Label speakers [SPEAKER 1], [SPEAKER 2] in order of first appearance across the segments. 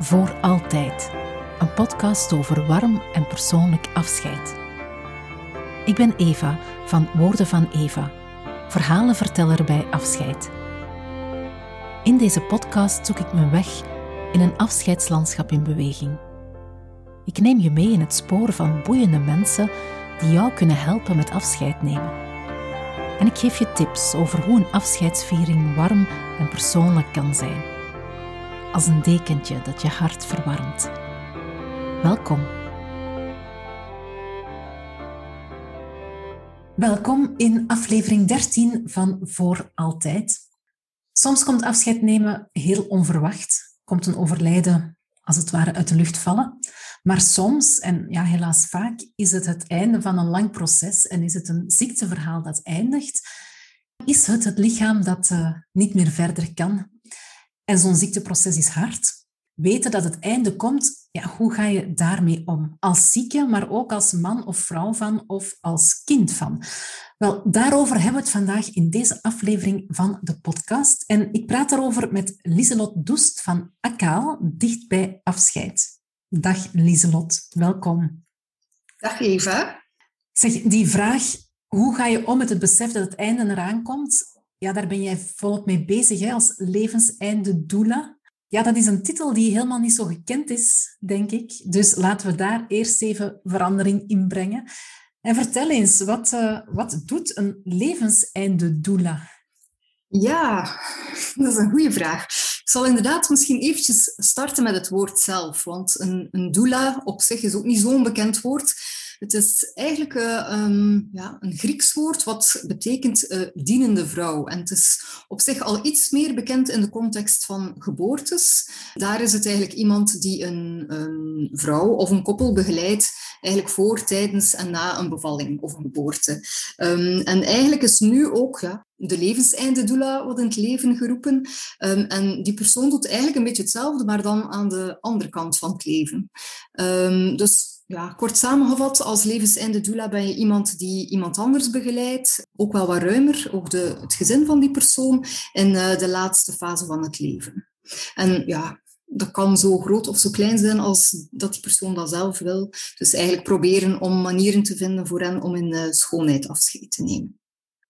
[SPEAKER 1] Voor Altijd, een podcast over warm en persoonlijk afscheid. Ik ben Eva van Woorden van Eva, verhalenverteller bij afscheid. In deze podcast zoek ik mijn weg in een afscheidslandschap in beweging. Ik neem je mee in het spoor van boeiende mensen die jou kunnen helpen met afscheid nemen. En ik geef je tips over hoe een afscheidsviering warm en persoonlijk kan zijn als een dekentje dat je hart verwarmt. Welkom. Welkom in aflevering 13 van Voor Altijd. Soms komt afscheid nemen heel onverwacht, komt een overlijden als het ware uit de lucht vallen. Maar soms, en ja, helaas vaak, is het het einde van een lang proces en is het een ziekteverhaal dat eindigt. Is het het lichaam dat uh, niet meer verder kan en zo'n ziekteproces is hard. Weten dat het einde komt, ja, hoe ga je daarmee om? Als zieke, maar ook als man of vrouw van of als kind van. Wel, daarover hebben we het vandaag in deze aflevering van de podcast. En ik praat daarover met Lieselot Doest van Akaal, dicht bij afscheid. Dag Lieselot, welkom.
[SPEAKER 2] Dag Eva.
[SPEAKER 1] Zeg, die vraag, hoe ga je om met het besef dat het einde eraan komt? Ja, daar ben jij volop mee bezig hè, als levenseinde doula. Ja, dat is een titel die helemaal niet zo gekend is, denk ik. Dus laten we daar eerst even verandering in brengen. En vertel eens, wat, uh, wat doet een levenseinde doula?
[SPEAKER 2] Ja, dat is een goede vraag. Ik zal inderdaad misschien eventjes starten met het woord zelf. Want een, een doula op zich is ook niet zo'n bekend woord. Het is eigenlijk uh, um, ja, een Grieks woord wat betekent uh, dienende vrouw. En het is op zich al iets meer bekend in de context van geboortes. Daar is het eigenlijk iemand die een, een vrouw of een koppel begeleidt, eigenlijk voor, tijdens en na een bevalling of een geboorte. Um, en eigenlijk is nu ook ja, de levenseinde doula wordt in het leven geroepen. En die persoon doet eigenlijk een beetje hetzelfde, maar dan aan de andere kant van het leven. Dus ja, kort samengevat, als levenseinde doula ben je iemand die iemand anders begeleidt, ook wel wat ruimer, ook de, het gezin van die persoon, in uh, de laatste fase van het leven. En ja, dat kan zo groot of zo klein zijn als dat die persoon dat zelf wil. Dus eigenlijk proberen om manieren te vinden voor hen om in uh, schoonheid afscheid te nemen.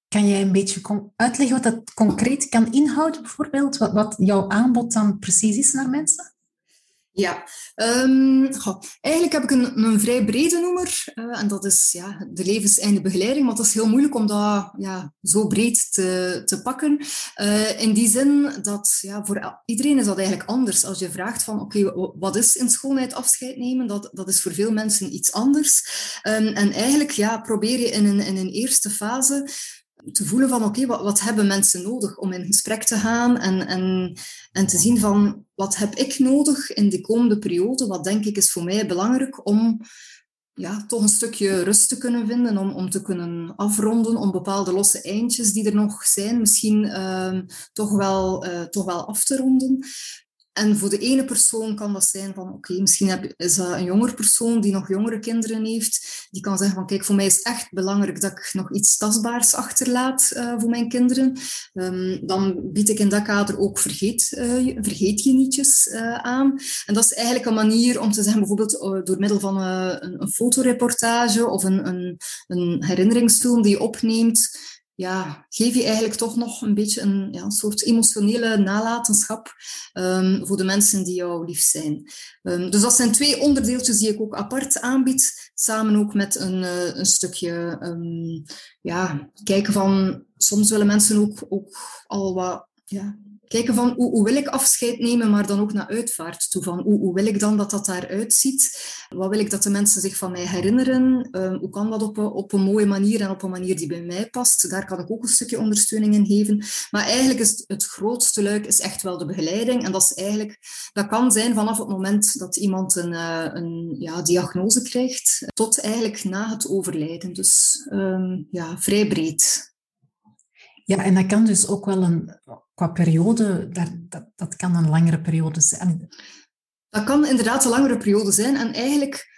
[SPEAKER 1] Kan jij een beetje uitleggen wat dat concreet kan inhouden, bijvoorbeeld? Wat, wat jouw aanbod dan precies is naar mensen?
[SPEAKER 2] Ja, um, eigenlijk heb ik een, een vrij brede noemer. Uh, en dat is ja, de levenseinde begeleiding. Maar het is heel moeilijk om dat ja, zo breed te, te pakken. Uh, in die zin dat ja, voor iedereen is dat eigenlijk anders. Als je vraagt van oké, wat is in schoonheid afscheid nemen? Dat, dat is voor veel mensen iets anders. Um, en eigenlijk ja, probeer je in een, in een eerste fase te voelen van oké, wat, wat hebben mensen nodig om in gesprek te gaan en, en, en te zien van wat heb ik nodig in de komende periode, wat denk ik is voor mij belangrijk om ja, toch een stukje rust te kunnen vinden, om, om te kunnen afronden, om bepaalde losse eindjes die er nog zijn, misschien uh, toch, wel, uh, toch wel af te ronden. En voor de ene persoon kan dat zijn van, oké, misschien heb, is dat een jonger persoon die nog jongere kinderen heeft. Die kan zeggen van, kijk, voor mij is echt belangrijk dat ik nog iets tastbaars achterlaat uh, voor mijn kinderen. Um, dan bied ik in dat kader ook vergeet, uh, nietjes uh, aan. En dat is eigenlijk een manier om te zeggen, bijvoorbeeld door middel van een, een fotoreportage of een, een, een herinneringsfilm die je opneemt, ja, geef je eigenlijk toch nog een beetje een, ja, soort emotionele nalatenschap um, voor de mensen die jou lief zijn. Um, dus dat zijn twee onderdeeltjes die ik ook apart aanbied, samen ook met een, uh, een stukje um, ja, kijken van, soms willen mensen ook, ook al wat ja, kijken van hoe, hoe, wil ik afscheid nemen, maar dan ook naar uitvaart toe. Van hoe, wil ik dan dat dat daaruit ziet? Wat wil ik dat de mensen zich van mij herinneren? Uh, hoe kan dat op een, op een mooie manier en op een manier die bij mij past? Daar kan ik ook een stukje ondersteuning in geven. Maar eigenlijk is het grootste luik is echt wel de begeleiding. En dat, is eigenlijk, dat kan zijn vanaf het moment dat iemand een, uh, een ja, diagnose krijgt, tot eigenlijk na het overlijden. Dus um, ja, vrij breed.
[SPEAKER 1] Ja, en dat kan dus ook wel een, qua periode, dat, dat, kan een langere periode zijn.
[SPEAKER 2] Dat kan inderdaad een langere periode zijn. En eigenlijk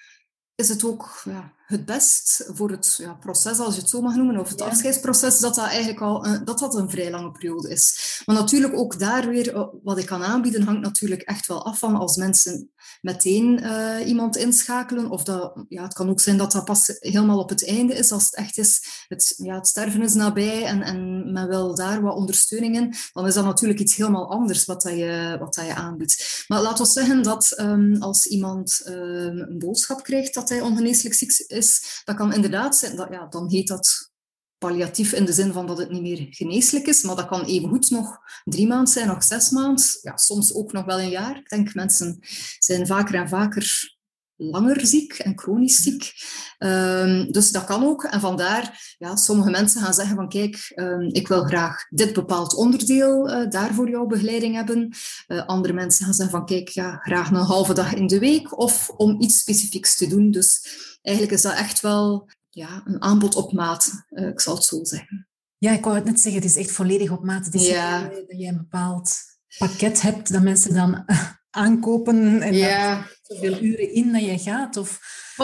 [SPEAKER 2] is het ook ja, het best voor het ja, proces, als je het zo mag noemen, of het afscheidsproces, dat dat eigenlijk al een, dat dat een vrij lange periode is. Maar natuurlijk ook daar weer, eh, wat ik kan aanbieden, hangt natuurlijk echt wel af van als mensen meteen uh, iemand inschakelen. Of dat, ja, het kan ook zijn dat dat pas helemaal op het einde is, als het echt is, het, ja, het sterven is nabij en, en men wil daar wat ondersteuning in, dan is dat natuurlijk iets helemaal anders wat, dat je, wat dat je aanbiedt. Maar laten we zeggen dat um, als iemand um, een boodschap krijgt dat hij ongeneeslijk ziek is, dat kan inderdaad zijn, dat, ja, dan heet dat palliatief in de zin van dat het niet meer geneeslijk is, maar dat kan evengoed nog drie maanden zijn, nog zes maanden, ja, soms ook nog wel een jaar. Ik denk mensen zijn vaker en vaker langer ziek en chronisch ziek. Um, dus dat kan ook. En vandaar, ja, sommige mensen gaan zeggen van kijk, um, ik wil graag dit bepaald onderdeel uh, daar voor jouw begeleiding hebben. Uh, andere mensen gaan zeggen van kijk, ja, graag een halve dag in de week of om iets specifieks te doen. Dus eigenlijk is dat echt wel ja, een aanbod op maat, uh, ik zal het zo zeggen.
[SPEAKER 1] Ja, ik wou het net zeggen, het is echt volledig op maat. Het is ja. dat je een bepaald pakket hebt dat mensen dan aankopen en ja. Zoveel uren in dat je gaat? Of...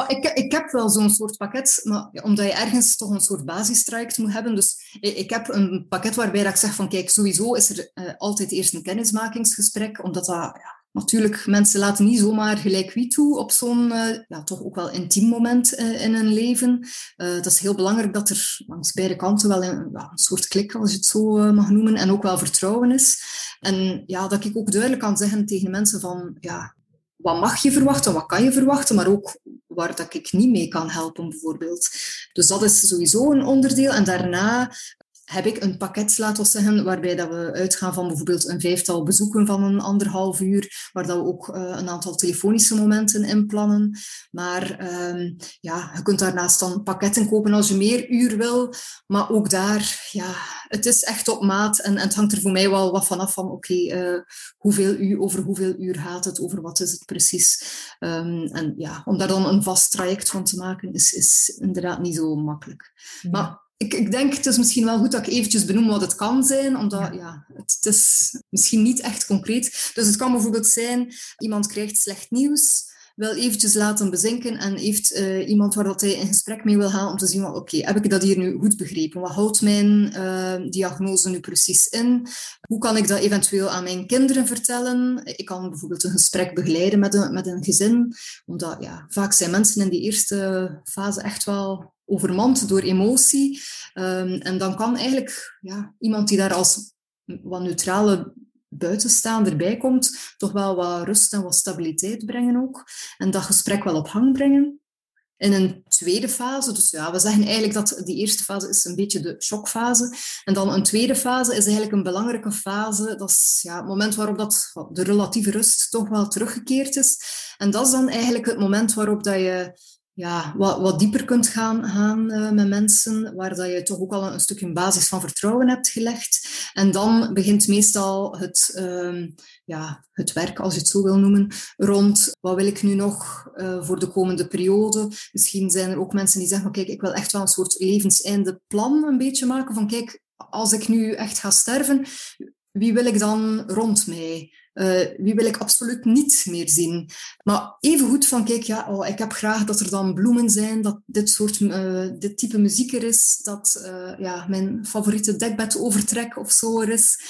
[SPEAKER 2] ik, ik heb wel zo'n soort pakket, maar omdat je ergens toch een soort basistraject moet hebben. Dus ik heb een pakket waarbij ik zeg van kijk, sowieso is er uh, altijd eerst een kennismakingsgesprek, omdat dat ja, Natuurlijk, mensen laten niet zomaar gelijk wie toe op zo'n uh, ja, toch ook wel intiem moment uh, in hun leven. Dat is heel belangrijk dat er langs beide kanten wel een, een soort klik, als je het zo mag noemen, en ook wel vertrouwen is. En ja, dat ik ook duidelijk kan zeggen tegen mensen van, ja, wat mag je verwachten, wat kan je verwachten, maar ook waar dat ik niet mee kan helpen, bijvoorbeeld. Dus dat is sowieso een onderdeel. En daarna heb ik een pakket, laten we zeggen, waarbij dat we uitgaan van bijvoorbeeld een vijftal bezoeken van een anderhalf uur, waar dat we ook uh, een aantal telefonische momenten inplannen. Maar um, ja, je kunt daarnaast dan pakketten kopen als je meer uur wil. Maar ook daar, ja, het is echt op maat en, en het hangt er voor mij wel wat vanaf van, oké, okay, uh, hoeveel uur, over hoeveel uur gaat het, over wat is het precies. Um, en ja, om daar dan een vast traject van te maken, is, is inderdaad niet zo makkelijk. Ja. Maar ik, ik denk, het is misschien wel goed dat ik eventjes benoem wat het kan zijn, omdat ja, het, het, is misschien niet echt concreet. Dus het kan bijvoorbeeld zijn, iemand krijgt slecht nieuws, wil eventjes laten bezinken en heeft uh, iemand waar dat hij in gesprek mee wil gaan om te zien, oké, okay, heb ik dat hier nu goed begrepen? Wat houdt mijn uh, diagnose nu precies in? Hoe kan ik dat eventueel aan mijn kinderen vertellen? Ik kan bijvoorbeeld een gesprek begeleiden met een, met een gezin, omdat ja, vaak zijn mensen in die eerste fase echt wel overmand door emotie. Um, en dan kan eigenlijk ja, iemand die daar als wat neutrale buitenstaander bij komt, toch wel wat rust en wat stabiliteit brengen ook. En dat gesprek wel op hang brengen. In een tweede fase, dus ja, we zeggen eigenlijk dat die eerste fase is een beetje de shockfase. En dan een tweede fase is eigenlijk een belangrijke fase. Dat is ja, het moment waarop dat, de relatieve rust toch wel teruggekeerd is. En dat is dan eigenlijk het moment waarop dat je ja, wat, wat dieper kunt gaan, gaan uh, met mensen, waar dat je toch ook al een, een stukje basis van vertrouwen hebt gelegd. En dan begint meestal het, uh, ja, het werk, als je het zo wil noemen, rond wat wil ik nu nog uh, voor de komende periode. Misschien zijn er ook mensen die zeggen, kijk, ik wil echt wel een soort levenseinde plan een beetje maken. Van kijk, als ik nu echt ga sterven, wie wil ik dan rond mij? Uh, wie wil ik absoluut niet meer zien? Maar even goed van, kijk, ja, oh, ik heb graag dat er dan bloemen zijn, dat dit soort, uh, dit type muziek er is, dat uh, ja, mijn favoriete dekbed overtrek of zo er is.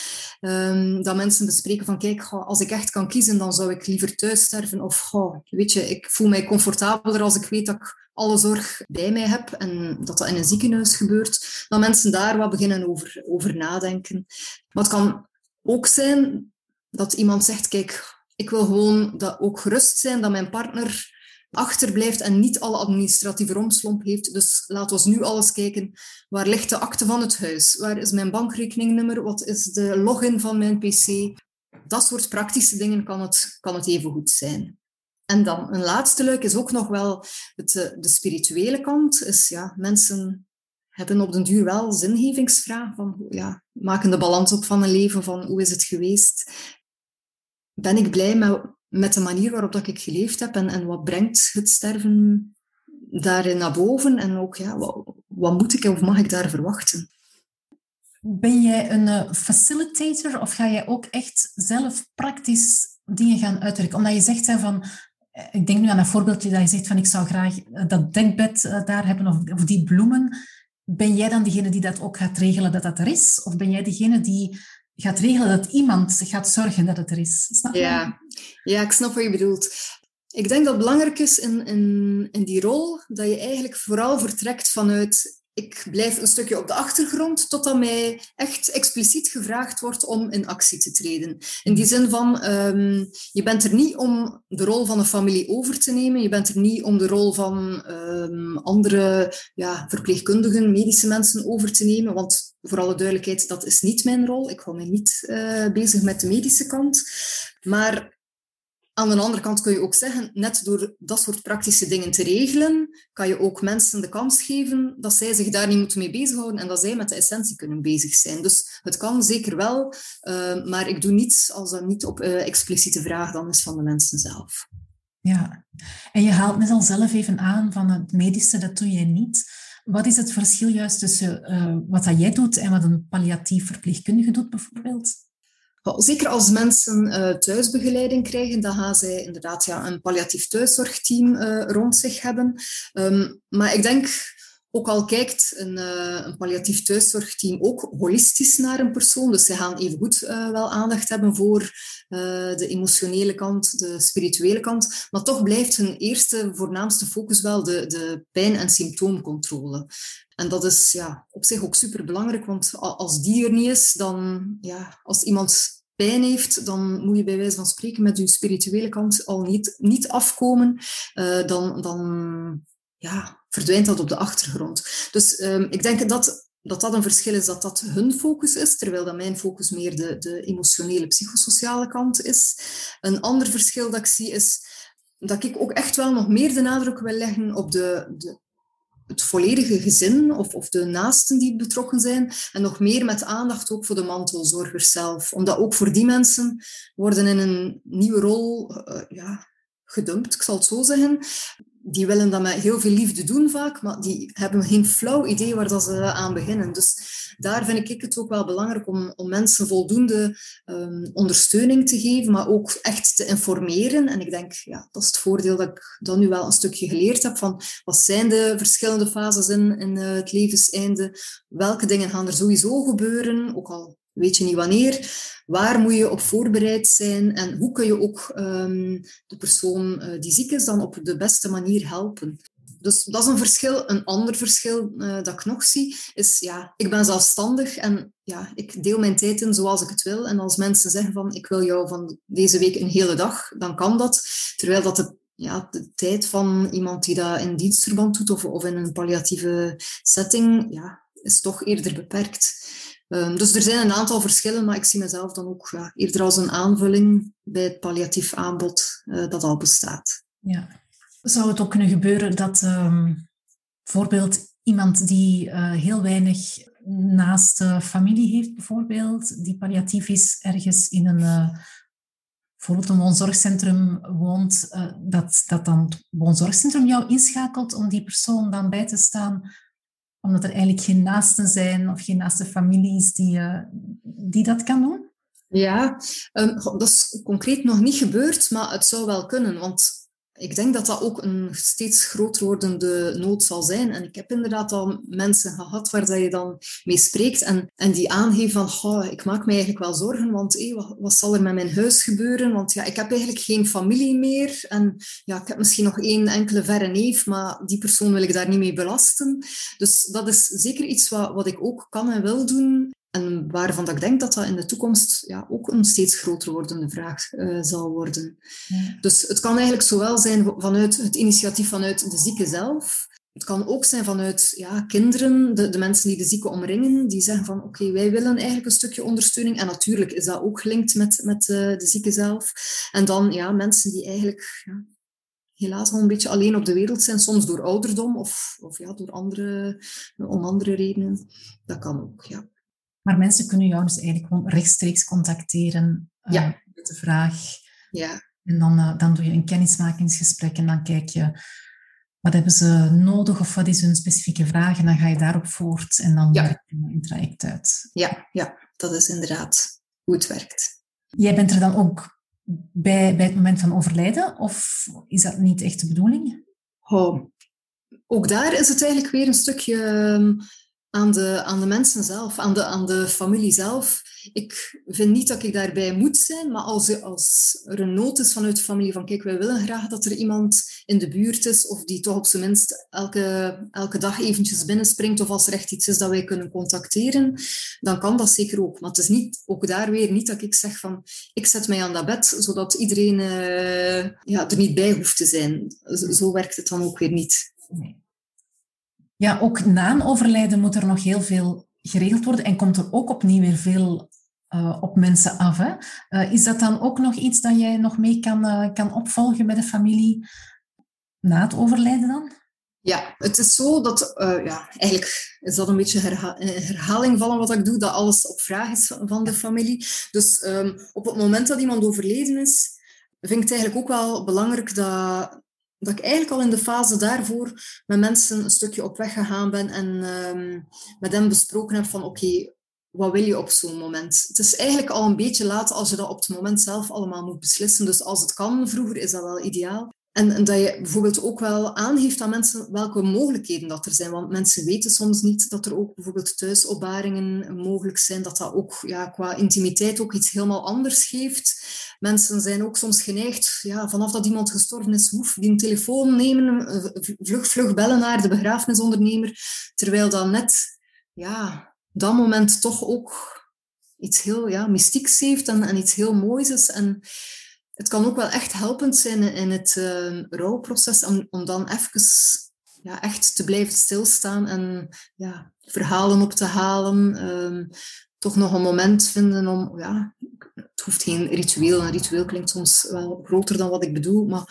[SPEAKER 2] Um, dat mensen bespreken van, kijk, als ik echt kan kiezen, dan zou ik liever thuis sterven. Of, weet je, ik voel mij comfortabeler als ik weet dat ik alle zorg bij mij heb en dat dat in een ziekenhuis gebeurt, dan mensen daar wat beginnen over, over nadenken. Het kan ook zijn dat iemand zegt, kijk, ik wil gewoon dat ook gerust zijn dat mijn partner achterblijft en niet alle administratieve romslomp heeft. Dus laten we nu alles kijken. Waar ligt de akte van het huis? Waar is mijn bankrekeningnummer? Wat is de login van mijn pc? Dat soort praktische dingen kan het, kan het even goed zijn. En dan een laatste leuk is ook nog wel het, eh, de spirituele kant. Is, ja, mensen hebben op den duur wel zingevingsvraag van ja, maken de balans op van een leven, van hoe is het geweest? Ben ik blij met, met de manier waarop dat ik geleefd heb en, en wat brengt het sterven daarin naar boven? En ook, ja, wat, moet ik of mag ik daar verwachten?
[SPEAKER 1] Ben jij een uh, facilitator of ga jij ook echt zelf praktisch dingen gaan uitwerken? Omdat je zegt van ik denk nu aan een voorbeeldje dat je zegt van ik zou graag dat dekbed daar hebben of, of die bloemen. Ben jij dan degene die dat ook gaat regelen dat dat er is? Of ben jij degene die gaat regelen dat iemand gaat zorgen dat het er is?
[SPEAKER 2] Ja. ja, ik snap wat je bedoelt. Ik denk dat het belangrijk is in, in, in die rol dat je eigenlijk vooral vertrekt vanuit ik blijf een stukje op de achtergrond totdat mij echt expliciet gevraagd wordt om in actie te treden. In die zin van, um, je bent er niet om de rol van een familie over te nemen, je bent er niet om de rol van um, andere ja, verpleegkundigen, medische mensen over te nemen, want voor alle duidelijkheid, dat is niet mijn rol. Ik hou me niet uh, bezig met de medische kant. Maar aan de andere kant kun je ook zeggen, net door dat soort praktische dingen te regelen, kan je ook mensen de kans geven dat zij zich daar niet moeten mee bezighouden en dat zij met de essentie kunnen bezig zijn. Dus het kan zeker wel, uh, maar ik doe niets als dat niet op uh, expliciete vraag dan is van de mensen zelf.
[SPEAKER 1] Ja, en je haalt net zelf even aan van het medische, dat doe jij niet. Wat is het verschil juist tussen uh, wat dat jij doet en wat een palliatief verpleegkundige doet bijvoorbeeld?
[SPEAKER 2] Zeker als mensen uh, thuisbegeleiding krijgen, dan gaan zij inderdaad ja, een palliatief thuiszorgteam uh, rond zich hebben. Um, maar ik denk, ook al kijkt een, uh, een, palliatief thuiszorgteam ook holistisch naar een persoon, dus zij gaan evengoed wel aandacht hebben voor de emotionele kant, de spirituele kant, maar toch blijft hun eerste voornaamste focus wel de, de pijn- en symptoomcontrole. En dat is ja, op zich ook super belangrijk, want als die er niet is, dan ja, als iemand pijn heeft, dan moet je bij wijze van spreken met je spirituele kant al niet, niet afkomen. Uh, dan, dan ja, verdwijnt dat op de achtergrond. Dus um, ik denk dat dat dat een verschil is, dat dat hun focus is, terwijl dat mijn focus meer de, de emotionele, psychosociale kant is. Een ander verschil dat ik zie is dat ik ook echt wel nog meer de nadruk wil leggen op de, de het volledige gezin of, of de naasten die betrokken zijn. En nog meer met aandacht ook voor de mantelzorgers zelf. Omdat ook voor die mensen worden in een nieuwe rol uh, ja, gedumpt, ik zal het zo zeggen die willen dat met heel veel liefde doen vaak, maar die hebben geen flauw idee waar dat ze aan beginnen. Dus daar vind ik het ook wel belangrijk om, om mensen voldoende um, ondersteuning te geven, maar ook echt te informeren. En ik denk, ja, dat is het voordeel dat ik dan nu wel een stukje geleerd heb van wat zijn de verschillende fases in, in uh, het levenseinde, welke dingen gaan er sowieso gebeuren, ook al weet je niet wanneer. Waar moet je op voorbereid zijn en hoe kun je ook um, de persoon uh, die ziek is dan op de beste manier helpen? Dus dat is een verschil. Een ander verschil uh, dat ik nog zie, is ja, ik ben zelfstandig en ja, ik deel mijn tijd in zoals ik het wil. En als mensen zeggen van ik wil jou van deze week een hele dag, dan kan dat. Terwijl dat de ja, de tijd van iemand die dat in dienstverband doet of, of in een palliatieve setting, ja, is toch eerder beperkt. Um, dus er zijn een aantal verschillen, maar ik zie mezelf dan ook ja, eerder als een aanvulling bij het palliatief aanbod uh, dat al bestaat.
[SPEAKER 1] Ja. Zou het ook kunnen gebeuren dat um, bijvoorbeeld iemand die uh, heel weinig naast familie heeft, bijvoorbeeld, die palliatief is, ergens in een, uh, bijvoorbeeld een woonzorgcentrum woont, dat, dat dan het woonzorgcentrum jou inschakelt om die persoon dan bij te staan omdat er eigenlijk geen naasten zijn of geen naaste families die, uh, die dat kan doen?
[SPEAKER 2] Ja, um, dat is concreet nog niet gebeurd, maar het zou wel kunnen. Want ik denk dat dat ook een steeds groter wordende nood zal zijn. En ik heb inderdaad al mensen gehad waar dat je dan mee spreekt en, en die aangeven van ik maak me eigenlijk wel zorgen, want wat, wat, zal er met mijn huis gebeuren? Want ja, ik heb eigenlijk geen familie meer en ja, ik heb misschien nog één enkele verre neef, maar die persoon wil ik daar niet mee belasten. Dus dat is zeker iets wat, wat ik ook kan en wil doen. En waarvan dat ik denk dat dat in de toekomst ja, ook een steeds groter wordende vraag uh, zal worden. Ja. Dus het kan eigenlijk zowel zijn vanuit het initiatief vanuit de zieke zelf. Het kan ook zijn vanuit ja, kinderen, de, de mensen die de zieke omringen, die zeggen van oké, wij willen eigenlijk een stukje ondersteuning. En natuurlijk is dat ook gelinkt met, met uh, de zieke zelf. En dan ja, mensen die eigenlijk ja, helaas al een beetje alleen op de wereld zijn, soms door ouderdom of, of ja, door andere, om andere redenen. Dat kan ook, ja.
[SPEAKER 1] Maar mensen kunnen jou dus eigenlijk gewoon rechtstreeks contacteren uh, ja. met de vraag.
[SPEAKER 2] Ja.
[SPEAKER 1] En dan, uh, dan doe je een kennismakingsgesprek en dan kijk je wat hebben ze nodig of wat is hun specifieke vraag en dan ga je daarop voort en dan ja. werk je een traject uit.
[SPEAKER 2] Ja, ja, dat is inderdaad hoe het werkt.
[SPEAKER 1] Jij bent er dan ook bij, bij het moment van overlijden? Of is dat niet echt de bedoeling?
[SPEAKER 2] Oh, ook daar is het eigenlijk weer een stukje ehm, aan de, aan de mensen zelf, aan de, aan de familie zelf. Ik vind niet dat ik daarbij moet zijn, maar als, als er een nood is vanuit de familie van kijk, wij willen graag dat er iemand in de buurt is of die toch op zijn minst elke, elke dag eventjes binnenspringt of als er echt iets is dat wij kunnen contacteren, dan kan dat zeker ook. Maar het is niet, ook daar weer niet dat ik zeg van ik zet mij aan dat bed, zodat iedereen uh, ja, er niet bij hoeft te zijn. Zo, zo werkt het dan ook weer niet. Nee.
[SPEAKER 1] Ja, ook na een overlijden moet er nog heel veel geregeld worden en komt er ook opnieuw weer veel uh, op mensen af. Hè? Uh, is dat dan ook nog iets dat jij nog mee kan, uh, kan opvolgen met de familie na het overlijden dan?
[SPEAKER 2] Ja, het is zo dat, ja, eigenlijk is dat een beetje herha herhaling van wat ik doe, dat alles op vraag is van de familie. Dus um, op het moment dat iemand overleden is, vind ik het eigenlijk ook wel belangrijk dat, dat ik eigenlijk al in de fase daarvoor met mensen een stukje op weg gegaan ben en um, met hen besproken heb van oké, wat wil je op zo'n moment? Het is eigenlijk al een beetje laat als je dat op het moment zelf allemaal moet beslissen. Dus als het kan vroeger, is dat wel ideaal. En, en, dat je bijvoorbeeld ook wel aangeeft aan mensen welke mogelijkheden dat er zijn. Want mensen weten soms niet dat er ook bijvoorbeeld thuisopbaringen mogelijk zijn. Dat dat ook ja, qua intimiteit ook iets helemaal anders geeft. Mensen zijn ook soms geneigd, ja, vanaf dat iemand gestorven is, hoef die een telefoon nemen, vlug, vlug bellen naar de begrafenisondernemer. Terwijl dat net, ja, dat moment toch ook iets heel ja, mystieks heeft en, en iets heel moois is. En het kan ook wel echt helpend zijn in het uh, rouwproces om, om dan even ja, echt te blijven stilstaan en ja, verhalen op te halen. Um, toch nog een moment vinden om, ja, het hoeft geen ritueel. Een ritueel klinkt soms wel groter dan wat ik bedoel, maar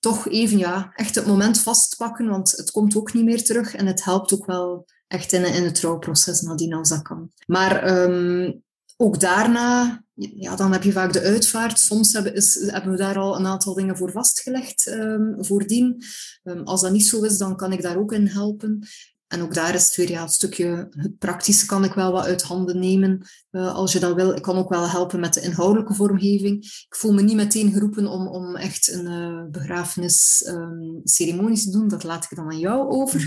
[SPEAKER 2] toch even, ja, echt het moment vastpakken, want het komt ook niet meer terug en het helpt ook wel echt in, in het trouwproces nadien als dat kan. Maar um, ook daarna, ja, dan heb je vaak de uitvaart. Soms hebben, is, hebben we daar al een aantal dingen voor vastgelegd um, voordien. Um, als dat niet zo is, dan kan ik daar ook in helpen. En ook daar is het weer ja, het stukje het praktische kan ik wel wat uit handen nemen uh, als je dat wil. Ik kan ook wel helpen met de inhoudelijke vormgeving. Ik voel me niet meteen geroepen om, om echt een uh, begrafenisceremonie um, te doen. Dat laat ik dan aan jou over.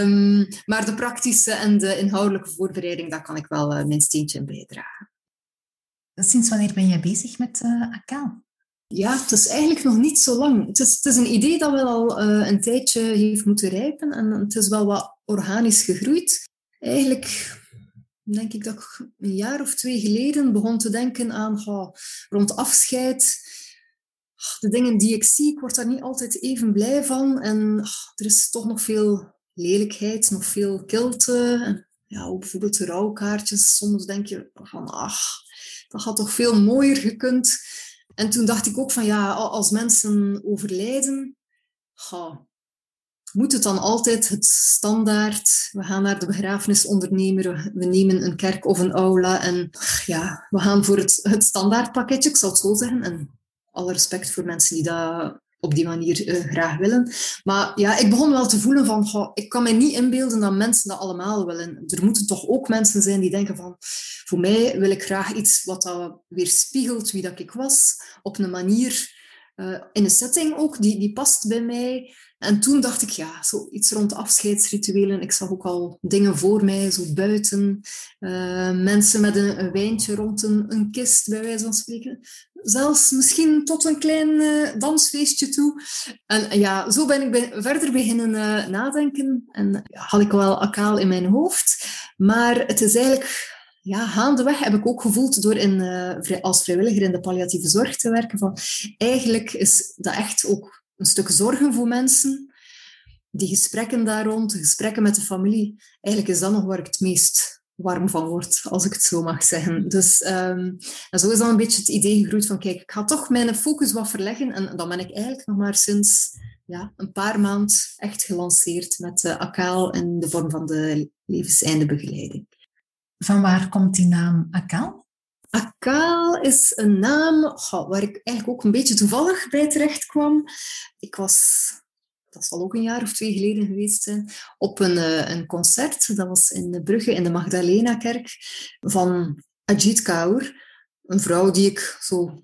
[SPEAKER 2] um, maar de praktische en de inhoudelijke voorbereiding, daar kan ik wel uh, mijn steentje in bijdragen.
[SPEAKER 1] Sinds wanneer ben jij bezig met uh?
[SPEAKER 2] Ja, het is eigenlijk nog niet zo lang. Het is, het is een idee dat wel al uh, een tijdje heeft moeten rijpen en het is wel wat organisch gegroeid. Eigenlijk denk ik dat ik een jaar of twee geleden begon te denken aan oh, rond afscheid. de dingen die ik zie, ik word daar niet altijd even blij van. En oh, er is toch nog veel lelijkheid, nog veel kilte. Ja, ook bijvoorbeeld rouwkaartjes. Soms denk je van, ach, dat had toch veel mooier gekund. En toen dacht ik ook van ja, als mensen overlijden, moet het dan altijd het standaard? We gaan naar de begrafenisondernemer, we nemen een kerk of een aula en ja, we gaan voor het, het standaardpakketje, ik zal het zo zeggen. En alle respect voor mensen die dat op die manier uh, graag willen. Maar ja, ik begon wel te voelen van, ik kan mij niet inbeelden dat mensen dat allemaal willen. Er moeten toch ook mensen zijn die denken van, voor mij wil ik graag iets wat dat weerspiegelt wie dat ik was, op een manier, uh, in een setting ook, die, die past bij mij. En toen dacht ik, ja, zo iets rond afscheidsrituelen. Ik zag ook al dingen voor mij, zo buiten. Uh, mensen met een, wijntje rond een, kist, bij wijze van spreken zelfs misschien tot een klein uh, dansfeestje toe. En ja, zo ben ik verder beginnen nadenken en had ik wel akaal in mijn hoofd. Maar het is eigenlijk, ja, gaandeweg heb ik ook gevoeld door in, als vrijwilliger in de palliatieve zorg te werken, van eigenlijk is dat echt ook een stuk zorgen voor mensen. Die gesprekken daar rond, gesprekken met de familie, eigenlijk is dat nog waar ik het meest warm van wordt, als ik het zo mag zeggen. Dus um, en zo is dan een beetje het idee gegroeid van, kijk, ik ga toch mijn focus wat verleggen. En dan ben ik eigenlijk nog maar sinds ja, een paar maanden echt gelanceerd met uh, Akaal in de vorm van de levenseindebegeleiding.
[SPEAKER 1] Van waar komt die naam Akaal?
[SPEAKER 2] Akaal is een naam waar ik eigenlijk ook een beetje toevallig bij terecht kwam. Ik was dat zal ook een jaar of twee geleden geweest op een, uh, een concert. Dat was in Brugge, in de Magdalena-kerk, van Ajit Kaur. Een vrouw die ik zo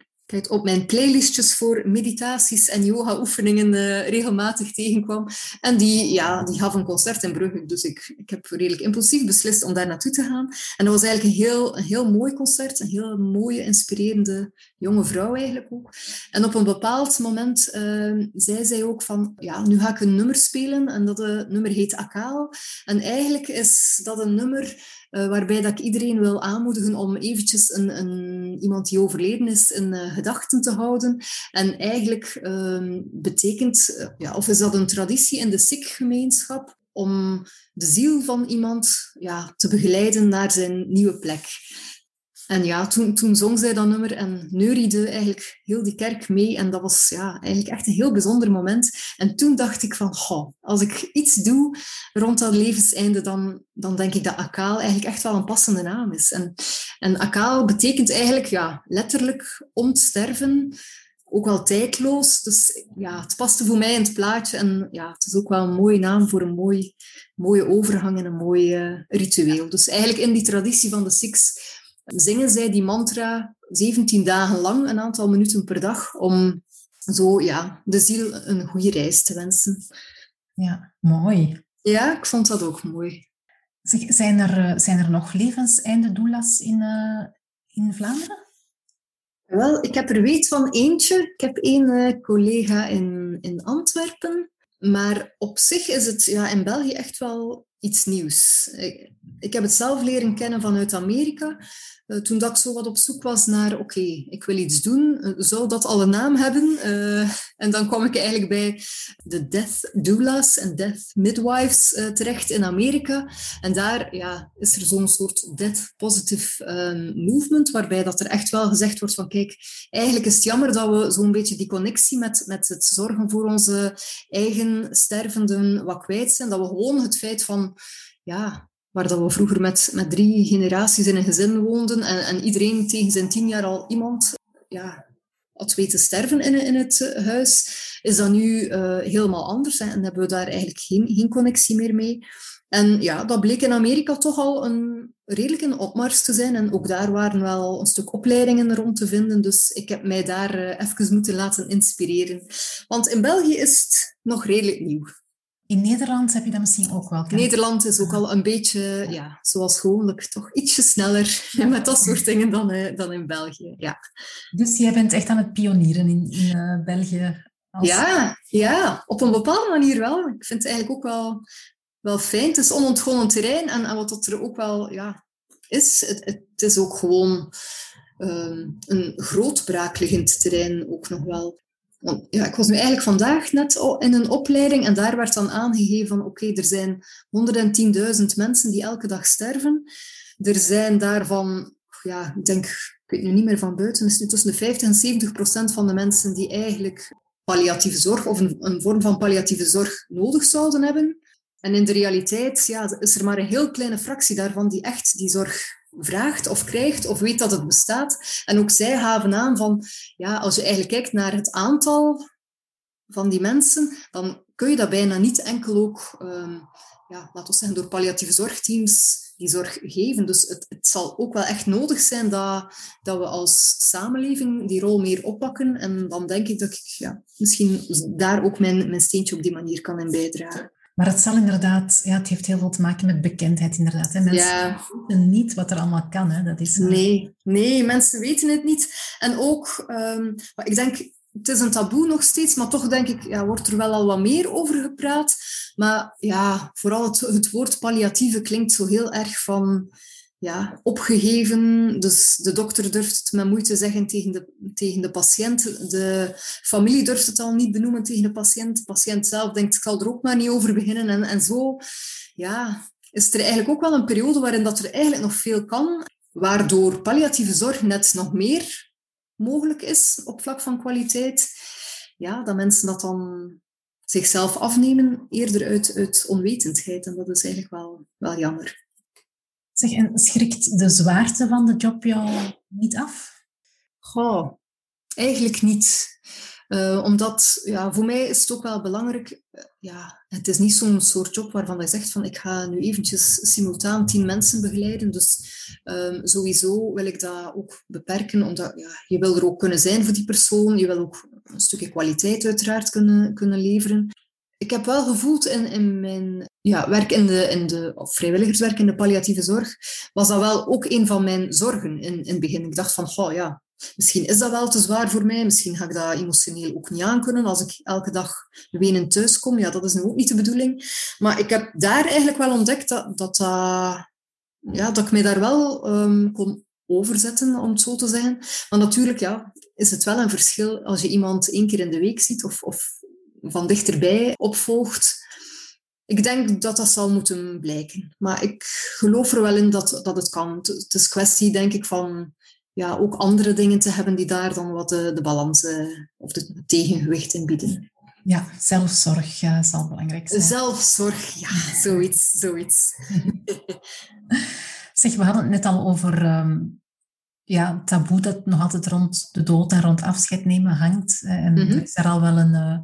[SPEAKER 2] op mijn playlistjes voor meditaties en yoga-oefeningen uh, regelmatig tegenkwam. En die, ja, die gaf een concert in Brugge. Dus ik, ik heb redelijk impulsief beslist om daar naartoe te gaan. En dat was eigenlijk een heel, een heel mooi concert. Een heel mooie, inspirerende jonge vrouw eigenlijk ook. En op een bepaald moment uh, zei zij ook van, ja, nu ga ik een nummer spelen. En dat uh, nummer heet Akaal. En eigenlijk is dat een nummer uh, waarbij dat ik iedereen wil aanmoedigen om eventjes een, een, iemand die overleden is in uh, gedachten te houden. En eigenlijk uh, betekent, uh, ja, of is dat een traditie in de Sikh-gemeenschap, om de ziel van iemand ja, te begeleiden naar zijn nieuwe plek. En ja, toen, toen zong zij dat nummer en neuriede eigenlijk heel die kerk mee. En dat was ja, eigenlijk echt een heel bijzonder moment. En toen dacht ik van, als ik iets doe rond dat levenseinde, dan, dan denk ik dat Akaal eigenlijk echt wel een passende naam is. En, en Akaal betekent eigenlijk ja, letterlijk ontsterven, ook wel tijdloos. Dus ja, het paste voor mij in het plaatje. En ja, het is ook wel een mooie naam voor een mooi, mooie overgang en een mooi uh, ritueel. Dus eigenlijk in die traditie van de Sikhs zingen zij die mantra 17 dagen lang, een aantal minuten per dag, om zo ja, de ziel een goede reis te wensen.
[SPEAKER 1] Ja, mooi.
[SPEAKER 2] Ja, ik vond dat ook mooi.
[SPEAKER 1] Zeg, zijn, er, zijn er nog levenseinde doulas in, uh, in Vlaanderen?
[SPEAKER 2] Wel, ik heb er weet van eentje. Ik heb één uh, collega in, in Antwerpen. Maar op zich is het ja, in België echt wel iets nieuws. Ik, heb het zelf leren kennen vanuit Amerika. Uh, toen dat ik zo wat op zoek was naar, oké, ik wil iets doen, uh, zou dat al een naam hebben? Uh, en dan kwam ik eigenlijk bij de Death Doulas en Death Midwives terecht in Amerika. En daar ja, is er zo'n soort Death Positive um, movement, waarbij dat er echt wel gezegd wordt van, kijk, eigenlijk is het jammer dat we zo'n beetje die connectie met, met het zorgen voor onze eigen stervenden wat kwijt zijn. Dat we gewoon het feit van, ja, waar dat we vroeger met, met drie generaties in een gezin woonden en, en iedereen tegen zijn tien jaar al iemand ja, had weten sterven in, in het huis, is dat nu uh, helemaal anders hè, en hebben we daar eigenlijk geen, geen connectie meer mee. En ja, dat bleek in Amerika toch al een redelijk een opmars te zijn. En ook daar waren wel een stuk opleidingen rond te vinden. Dus ik heb mij daar uh, even moeten laten inspireren. Want in België is het nog redelijk nieuw.
[SPEAKER 1] In Nederland heb je dat misschien ook wel.
[SPEAKER 2] Nederland is ook al een beetje, ja, zoals gewoonlijk, toch ietsje sneller met dat soort dingen dan, uh, dan in België. Ja.
[SPEAKER 1] Dus jij bent echt aan het pionieren in, in uh, België?
[SPEAKER 2] Als... Ja, ja, op een bepaalde manier wel. Ik vind het eigenlijk ook wel, wel fijn. Het is onontgonnen terrein en, en wat dat er ook wel ja, is, het, het is ook gewoon um, een groot braakliggend terrein ook nog wel ja, ik was nu eigenlijk vandaag net in een opleiding en daar werd dan aangegeven van oké, er zijn 110.000 mensen die elke dag sterven. Er zijn daarvan, ja, ik denk, ik weet nu niet meer van buiten, is nu tussen de 50 en 70 procent van de mensen die eigenlijk palliatieve zorg of een, een vorm van palliatieve zorg nodig zouden hebben. En in de realiteit ja, is er maar een heel kleine fractie daarvan die echt die zorg vraagt of krijgt of weet dat het bestaat. En ook zij gaven aan van, ja, als je eigenlijk kijkt naar het aantal van die mensen, dan kun je dat bijna niet enkel ook, um, ja, laten we zeggen, door palliatieve zorgteams die zorg geven. Dus het, het, zal ook wel echt nodig zijn dat, dat we als samenleving die rol meer oppakken. En dan denk ik dat ik ja, misschien daar ook mijn, mijn steentje op die manier kan in bijdragen.
[SPEAKER 1] Maar het zal inderdaad, ja, het heeft heel veel te maken met bekendheid inderdaad. Hè. Mensen ja. weten niet wat er allemaal kan. Hè. Dat is,
[SPEAKER 2] uh... nee, nee, mensen weten het niet. En ook, um, ik denk, het is een taboe nog steeds, maar toch denk ik, ja, wordt er wel al wat meer over gepraat. Maar ja, vooral het, het woord palliatieve klinkt zo heel erg van ja, opgegeven. Dus de dokter durft het met moeite zeggen tegen de, tegen de patiënt. De familie durft het al niet benoemen tegen de patiënt. De patiënt zelf denkt, ik zal er ook maar niet over beginnen. En, en zo ja, is er eigenlijk ook wel een periode waarin dat er eigenlijk nog veel kan. Waardoor palliatieve zorg net nog meer mogelijk is op vlak van kwaliteit. Ja, dat mensen dat dan zichzelf afnemen eerder uit, uit onwetendheid. En dat is eigenlijk wel, wel jammer.
[SPEAKER 1] Zeg, en schrikt de zwaarte van de job jou niet af?
[SPEAKER 2] Goh, eigenlijk niet. Uh, omdat, ja, voor mij is het ook wel belangrijk, uh, ja, het is niet zo'n soort job waarvan je zegt van ik ga nu eventjes simultaan tien mensen begeleiden. Dus um, sowieso wil ik dat ook beperken, omdat ja, je wil er ook kunnen zijn voor die persoon. Je wil ook een stukje kwaliteit uiteraard kunnen, kunnen leveren. Ik heb wel gevoeld in, in mijn ja, werk in de, in de, of vrijwilligerswerk in de palliatieve zorg, was dat wel ook een van mijn zorgen in, in het begin. Ik dacht van, oh ja, misschien is dat wel te zwaar voor mij. Misschien ga ik dat emotioneel ook niet aankunnen als ik elke dag wenend thuis kom. Ja, dat is nu ook niet de bedoeling. Maar ik heb daar eigenlijk wel ontdekt dat, dat, ja, dat ik mij daar wel um, kon overzetten, om het zo te zeggen. Maar natuurlijk ja, is het wel een verschil als je iemand één keer in de week ziet of, of van dichterbij opvolgt. Ik denk dat dat zal moeten blijken. Maar ik geloof er wel in dat, dat het kan. Het is kwestie, denk ik, van ja, ook andere dingen te hebben die daar dan wat de, de balans uh, of het tegengewicht in bieden.
[SPEAKER 1] Ja, zelfzorg uh, zal belangrijk zijn.
[SPEAKER 2] Zelfzorg, ja, zoiets. zoiets.
[SPEAKER 1] zeg, we hadden het net al over um, ja, taboe dat nog altijd rond de dood en rond afscheid nemen hangt. En mm -hmm. is er al wel een... Uh,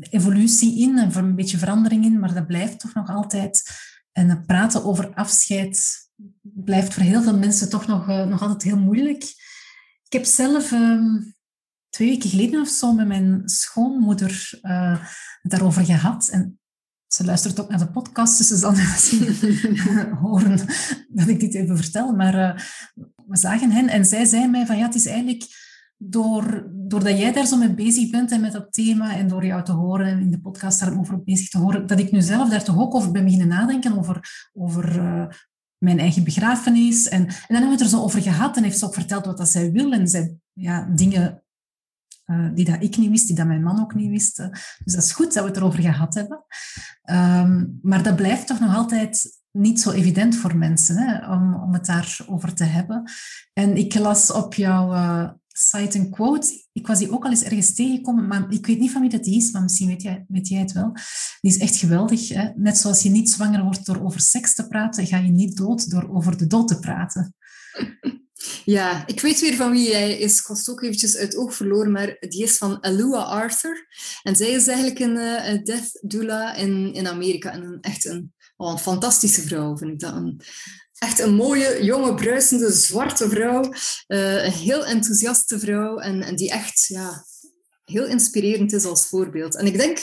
[SPEAKER 1] evolutie in en een beetje verandering in, maar dat blijft toch nog altijd. En praten over afscheid blijft voor heel veel mensen toch nog, uh, nog altijd heel moeilijk. Ik heb zelf um, twee weken geleden of zo met mijn schoonmoeder uh, daarover gehad. En ze luistert ook naar de podcast, dus ze zal misschien horen dat ik dit even vertel. Maar uh, we zagen hen en zij zei mij van ja, het is eigenlijk door, doordat jij daar zo mee bezig bent en met dat thema en door jou te horen en in de podcast daarover bezig te horen, dat ik nu zelf daar toch ook over ben beginnen nadenken, over, over uh, mijn eigen begrafenis. En, en dan hebben we het er zo over gehad en heeft ze ook verteld wat dat zij wil en zij, ja, dingen uh, die dat ik niet wist, die dat mijn man ook niet wist. Dus dat is goed dat we het erover gehad hebben. Um, maar dat blijft toch nog altijd niet zo evident voor mensen hè, om, om het daarover te hebben. En ik las op jouw site een quote. Ik was die ook al eens ergens tegengekomen, maar ik weet niet van wie dat is, maar misschien weet jij, jij het wel. Die is echt geweldig. Hè? Net zoals je niet zwanger wordt door over seks te praten, ga je niet dood door over de dood te praten.
[SPEAKER 2] Ja, ik weet weer van wie hij is. Ik was ook eventjes uit oog verloren, maar die is van Alua Arthur. En zij is eigenlijk een, uh, een death doula in, in Amerika. En echt een, oh, een fantastische vrouw, vind ik echt een mooie, jonge, bruisende, zwarte vrouw. Uh, een heel enthousiaste vrouw en, en die echt ja, heel inspirerend is als voorbeeld. En ik denk,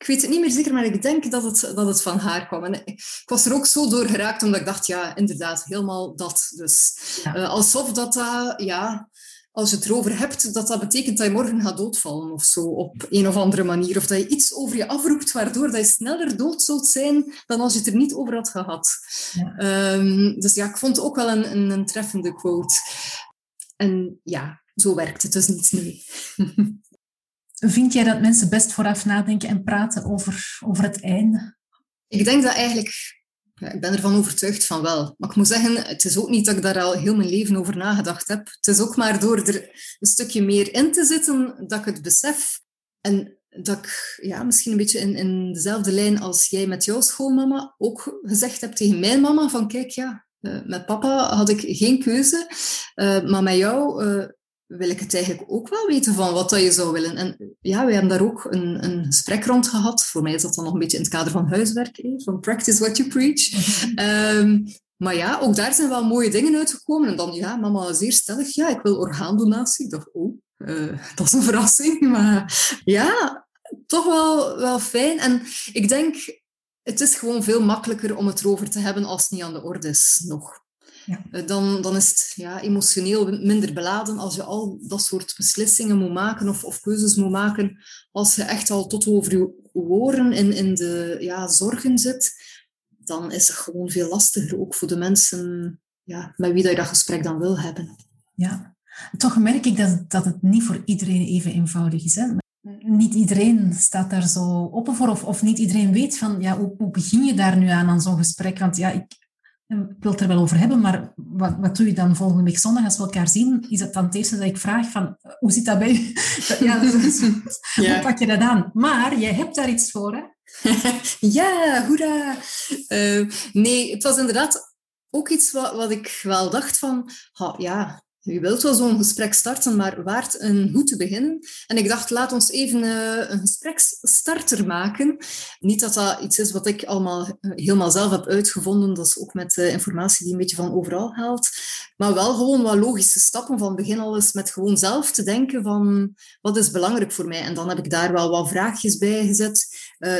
[SPEAKER 2] ik weet het niet meer zeker, maar ik denk dat het, dat het van haar kwam. En ik, was er ook zo door geraakt, omdat ik dacht, ja, inderdaad, helemaal dat. Dus uh, alsof dat, uh, ja, als je het erover hebt, dat dat betekent dat je morgen gaat doodvallen of zo, op een of andere manier. Of dat je iets over je afroept, waardoor dat je sneller dood zult zijn dan als je het er niet over had gehad. Ja. Um, dus ja, ik vond het ook wel een, een, een, treffende quote. En ja, zo werkt het dus niet, nee.
[SPEAKER 1] Vind jij dat mensen best vooraf nadenken en praten over, over het einde?
[SPEAKER 2] Ik denk dat eigenlijk ik ben ervan overtuigd van wel. Maar ik moet zeggen, het is ook niet dat ik daar al heel mijn leven over nagedacht heb. Het is ook maar door er een stukje meer in te zitten dat ik het besef. En dat ik ja, misschien een beetje in, in dezelfde lijn als jij met jouw schoolmama ook gezegd hebt tegen mijn mama van kijk, ja, uh, met papa had ik geen keuze, uh, maar met jou uh, wil ik het eigenlijk ook wel weten van wat dat je zou willen. En ja, we hebben daar ook een, een gesprek rond gehad. Voor mij is dat dan nog een beetje in het kader van huiswerk, van practice what you preach. um, maar ja, ook daar zijn wel mooie dingen uitgekomen. En dan, ja, mama zeer stellig, ja, ik wil orgaandonatie. Ik dacht, oh, uh, dat is een verrassing. Maar ja, toch wel, wel fijn. En ik denk, het is gewoon veel makkelijker om het erover te hebben als het niet aan de orde is nog. Ja. Eh, dan, dan is het ja, emotioneel minder beladen als je al dat soort beslissingen moet maken of, of keuzes moet maken. Als je echt al tot over je oren in, in de ja, zorgen zit, dan is het gewoon veel lastiger, ook voor de mensen ja, met wie dat je dat gesprek dan wil hebben.
[SPEAKER 1] Ja, toch merk ik dat, dat het niet voor iedereen even eenvoudig is. Hè? Niet iedereen staat daar zo open voor, of, of niet iedereen weet van, ja, hoe, hoe begin je daar nu aan, aan zo'n gesprek? Want ja, ik, ik wil het er wel over hebben, maar wat, wat doe je dan volgende week zondag als we elkaar zien? Is het dan het eerste dat ik vraag van, hoe zit dat bij u? Ja, dus, ja. hoe pak je dat aan? Maar jij hebt daar iets voor, hè?
[SPEAKER 2] ja, hoera! Uh, nee, het was inderdaad ook iets wat, wat ik wel dacht van, oh, ja, je wilt wel zo'n gesprek starten, maar waard en hoe te beginnen. En ik dacht, laat ons even uh, een gespreksstarter maken. Niet dat dat iets is wat ik allemaal uh, helemaal zelf heb uitgevonden. Dat is ook met uh, informatie die een beetje van overal haalt. Maar wel gewoon wat logische stappen van begin al eens met gewoon zelf te denken van wat is belangrijk voor mij. En dan heb ik daar wel wat vraagjes bij gezet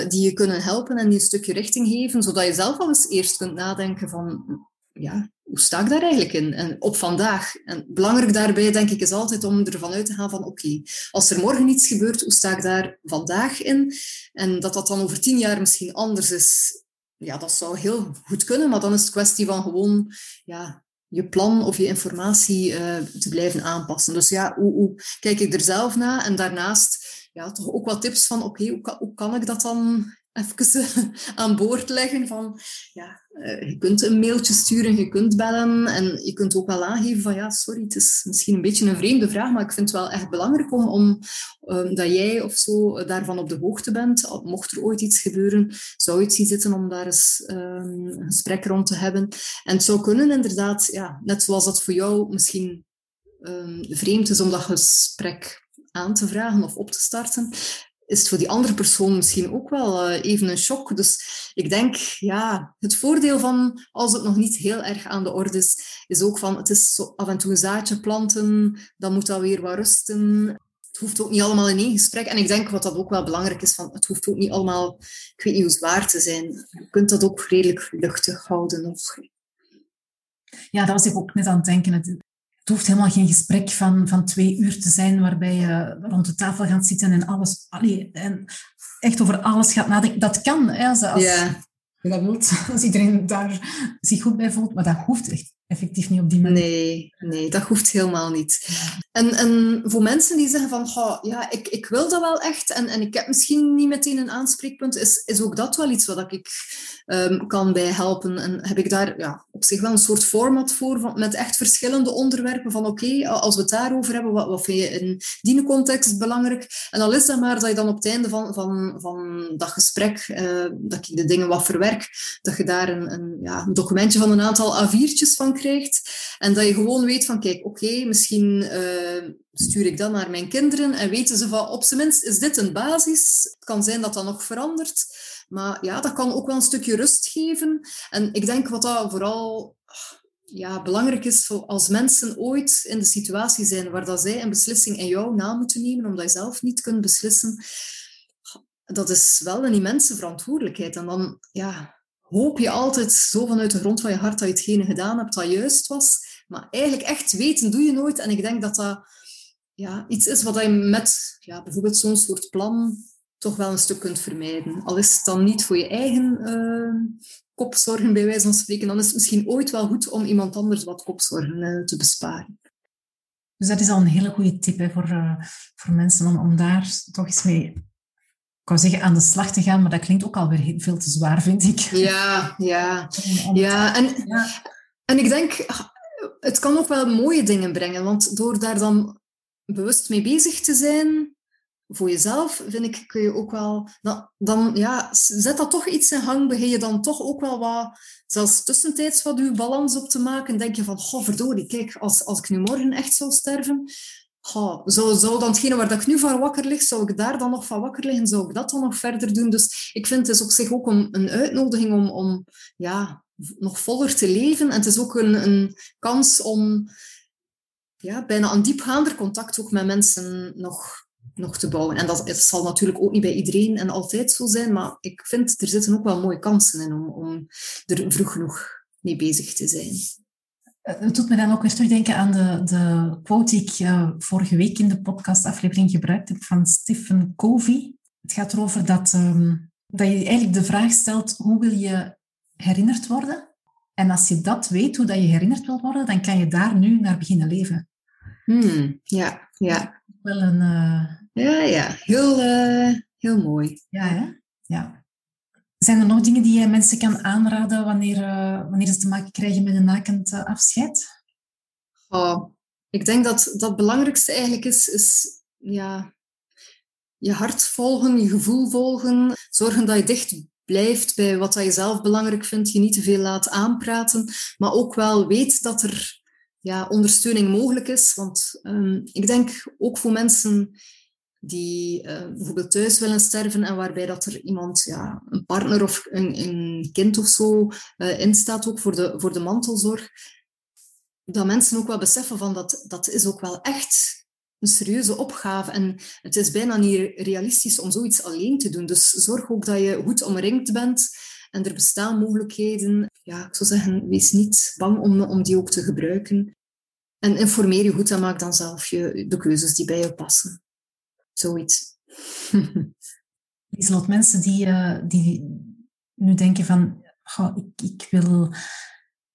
[SPEAKER 2] die je kunnen helpen en die een stukje richting geven, zodat je zelf al eens eerst kunt nadenken van ja, hoe sta ik daar eigenlijk in? En op vandaag. En belangrijk daarbij, denk ik, is altijd om ervan uit te gaan van oké, als er morgen iets gebeurt, hoe sta ik daar vandaag in? En dat dat dan over tien jaar misschien anders is, ja, dat zou heel goed kunnen, maar dan is het kwestie van gewoon ja, je plan of je informatie uh, te blijven aanpassen. Dus ja, hoe, hoe, kijk ik er zelf naar? En daarnaast ja, toch ook wat tips van oké, hoe, hoe kan ik dat dan even aan boord leggen van, ja, eh, je kunt een mailtje sturen, je kunt bellen en je kunt ook wel aangeven van, ja, sorry, het is misschien een beetje een vreemde vraag, maar ik vind het wel echt belangrijk om, um, dat jij of zo daarvan op de hoogte bent. Mocht er ooit iets gebeuren, zou je het zien zitten om daar eens um, een gesprek rond te hebben. En het zou kunnen inderdaad, ja, net zoals dat voor jou misschien um, vreemd is om dat gesprek aan te vragen of op te starten, is het voor die andere persoon misschien ook wel uh, even een shock. Dus ik denk, ja, het voordeel van als het nog niet heel erg aan de orde is, is ook van het is af en toe een zaadje planten, dan moet dat weer wat rusten. Het hoeft ook niet allemaal in één gesprek. En ik denk wat dat ook wel belangrijk is, van het hoeft ook niet allemaal, ik weet niet hoe zwaar te zijn. Je kunt dat ook redelijk luchtig houden. Of...
[SPEAKER 1] Ja, dat was ik ook net aan het denken hoeft helemaal geen gesprek van, van twee uur te zijn waarbij je rond de tafel gaat zitten en alles, allee, en echt over alles gaat nadenken. Dat kan, hè, als, als je dat wilt, als iedereen daar zich goed bij voelt, maar dat hoeft echt effectief niet op die manier.
[SPEAKER 2] Nee, nee dat hoeft helemaal niet. En, en voor mensen die zeggen van, ja, ik, ik wil dat wel echt en, en ik heb misschien niet meteen een aanspreekpunt, is, is ook dat wel iets wat ik um, kan bij helpen. En heb ik daar ja, op zich wel een soort format voor, van, met echt verschillende onderwerpen van, oké, als we het daarover hebben, wat, wat vind je in die context belangrijk? En al is dat maar dat je dan op het einde van, van, van dat gesprek, uh, dat ik de dingen wat verwerk, dat je daar een, een, ja, documentje van een aantal A4'tjes van En dat je gewoon weet van, kijk, oké, misschien uh, stuur ik dat naar mijn kinderen en weten ze van, op zijn minst is dit een basis. Het kan zijn dat dat nog verandert. Maar ja, dat kan ook wel een stukje rust geven. En ik denk wat dat vooral ja, belangrijk is als mensen ooit in de situatie zijn waar dat zij een beslissing in jou na moeten nemen, omdat je zelf niet kunt beslissen, dat is wel een immense verantwoordelijkheid. En dan ja, hoop je altijd zo vanuit de grond van je hart dat je hetgene gedaan hebt dat juist was. Maar eigenlijk echt weten doe je nooit. En ik denk dat dat ja, iets is wat je met ja, bijvoorbeeld zo'n soort plan toch wel een stuk kunt vermijden. Al is het dan niet voor je eigen uh, kopzorgen, bij wijze van spreken, dan is het misschien ooit wel goed om iemand anders wat kopzorgen uh, te besparen.
[SPEAKER 1] Dus dat is al een hele goede tip hè, voor, uh, voor mensen om, om daar toch eens mee ik wou zeggen aan de slag te gaan, maar dat klinkt ook alweer veel te zwaar, vind ik.
[SPEAKER 2] Ja, ja. ja, en, ja. en ik denk, het kan ook wel mooie dingen brengen, want door daar dan bewust mee bezig te zijn, voor jezelf, vind ik, kun je ook wel... Dan, dan ja, zet dat toch iets in gang, begin je dan toch ook wel wat, zelfs tussentijds wat je balans op te maken. Denk je van, goh, verdorie, kijk, als, als ik nu morgen echt zou sterven, zou, zou dan hetgene waar dat ik nu van wakker lig, zou ik daar dan nog van wakker liggen? Zou ik dat dan nog verder doen? Dus ik vind het is op zich ook een, een uitnodiging om, om ja, nog voller te leven. En het is ook een, een kans om ja, bijna een diepgaander contact ook met mensen nog nog te bouwen. En dat, zal natuurlijk ook niet bij iedereen en altijd zo zijn, maar ik vind er zitten ook wel mooie kansen in om, om er vroeg genoeg mee bezig te zijn.
[SPEAKER 1] Eh, het doet me dan ook weer terugdenken aan de, de quote die ik uh, vorige week in de podcastaflevering gebruikt heb van Stephen Covey. Het gaat erover dat, um, dat je eigenlijk de vraag stelt, hoe wil je herinnerd worden? En als je dat weet, hoe dat je herinnerd wil worden, dan kan je daar nu naar beginnen leven.
[SPEAKER 2] Hmm, ja, ja.
[SPEAKER 1] Wel een, uh,
[SPEAKER 2] ja, ja. Heel, uh, heel mooi.
[SPEAKER 1] Ja, hè? Ja. Zijn er nog dingen die je mensen kan aanraden wanneer, uh, wanneer ze te maken krijgen met een nakend uh, afscheid?
[SPEAKER 2] Ik denk dat dat het belangrijkste eigenlijk is, is ja, je hart volgen, je gevoel volgen. Zorgen dat je dicht blijft bij wat je zelf belangrijk vindt. Je niet te veel laat aanpraten. Maar ook wel weet dat er ja, ondersteuning mogelijk is. Want ehm, ik denk ook voor mensen die uh, bijvoorbeeld thuis willen sterven en waarbij dat er iemand, ja, een partner of een, een kind of zo, uh, instaat ook voor de, voor de mantelzorg, dat mensen ook wel beseffen van dat dat is ook wel echt een serieuze opgave en het is bijna niet realistisch om zoiets alleen te doen. Dus zorg ook dat je goed omringd bent en er bestaan mogelijkheden. Ja, ik zou zeggen, wees niet bang om, om die ook te gebruiken. En informeer je goed en maak dan zelf je, de keuzes die bij je passen. Zoiets.
[SPEAKER 1] Lieselot, mensen die, uh, die nu denken van, ik, ik, wil,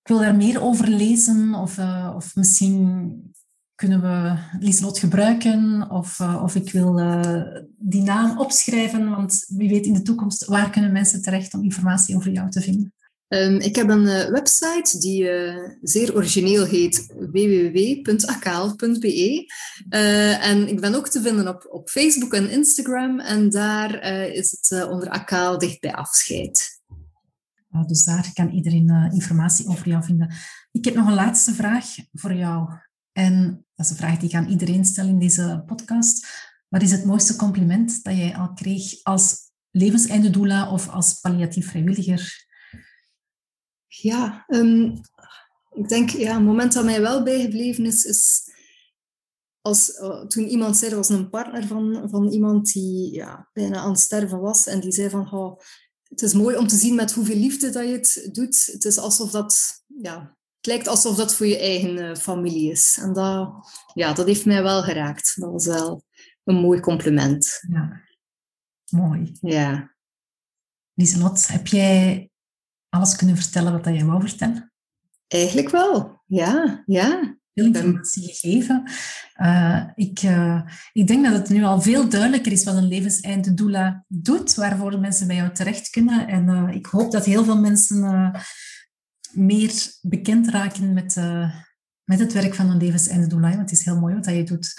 [SPEAKER 1] ik wil daar meer over lezen of, uh, of misschien kunnen we Lieselot gebruiken of, uh, of ik wil die naam opschrijven, want wie weet in de toekomst, waar kunnen mensen terecht om informatie over jou te vinden?
[SPEAKER 2] Um, ik heb een uh, website die uh, zeer origineel heet www.akaal.be. Uh, en ik ben ook te vinden op, op Facebook en Instagram. En daar is het onder Akaal dicht bij afscheid.
[SPEAKER 1] Oh, dus daar kan iedereen informatie over jou vinden. Ik heb nog een laatste vraag voor jou. En dat is een vraag die ik aan iedereen stel in deze podcast. Wat is het mooiste compliment dat jij al kreeg als levenseinde doula of als palliatief vrijwilliger?
[SPEAKER 2] Ja, um, ik denk, ja, een moment dat mij wel bijgebleven is, is als, uh, toen iemand zei, er was een partner van, van iemand die ja, bijna aan het sterven was, en die zei van, oh, het is mooi om te zien met hoeveel liefde dat je het doet. Het is alsof dat, ja, het lijkt alsof dat voor je eigen uh, familie is. En dat, ja, dat heeft mij wel geraakt. Dat was wel een mooi compliment.
[SPEAKER 1] Ja, mooi.
[SPEAKER 2] Ja.
[SPEAKER 1] Lieselot, heb jij alles kunnen vertellen wat jij wou vertellen?
[SPEAKER 2] Eigenlijk wel, ja. ja.
[SPEAKER 1] Veel informatie gegeven. Uh, ik, uh, ik denk dat het nu al veel duidelijker is wat een levenseinde doula doet, waarvoor mensen bij jou terecht kunnen. En uh, ik hoop dat heel veel mensen meer bekend raken met, met het werk van een levenseinde doula, want het is heel mooi wat je doet.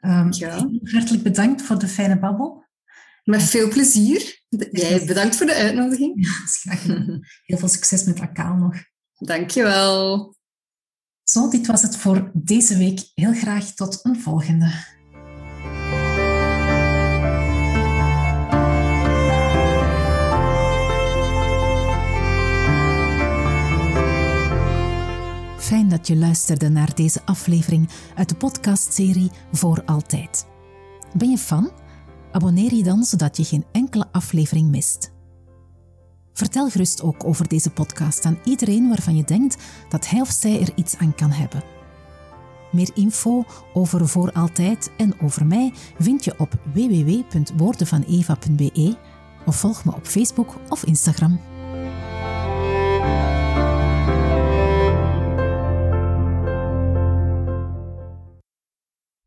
[SPEAKER 1] Um, ja. Hartelijk bedankt voor de fijne babbel.
[SPEAKER 2] Met veel plezier. Jij bedankt voor de uitnodiging.
[SPEAKER 1] Ja, Heel veel succes met Akaal nog.
[SPEAKER 2] Dankjewel.
[SPEAKER 1] Zo, dit was het voor deze week. Heel graag tot een volgende. Fijn dat je luisterde naar deze aflevering uit de podcastserie Voor Altijd. Ben je fan? Abonneer je dan zodat je geen enkele aflevering mist. Vertel gerust ook over deze podcast aan iedereen waarvan je denkt dat hij of zij er iets aan kan hebben. Meer info over Voor Altijd en over mij vind je op www.woordenvaneva.be of volg me op Facebook of Instagram.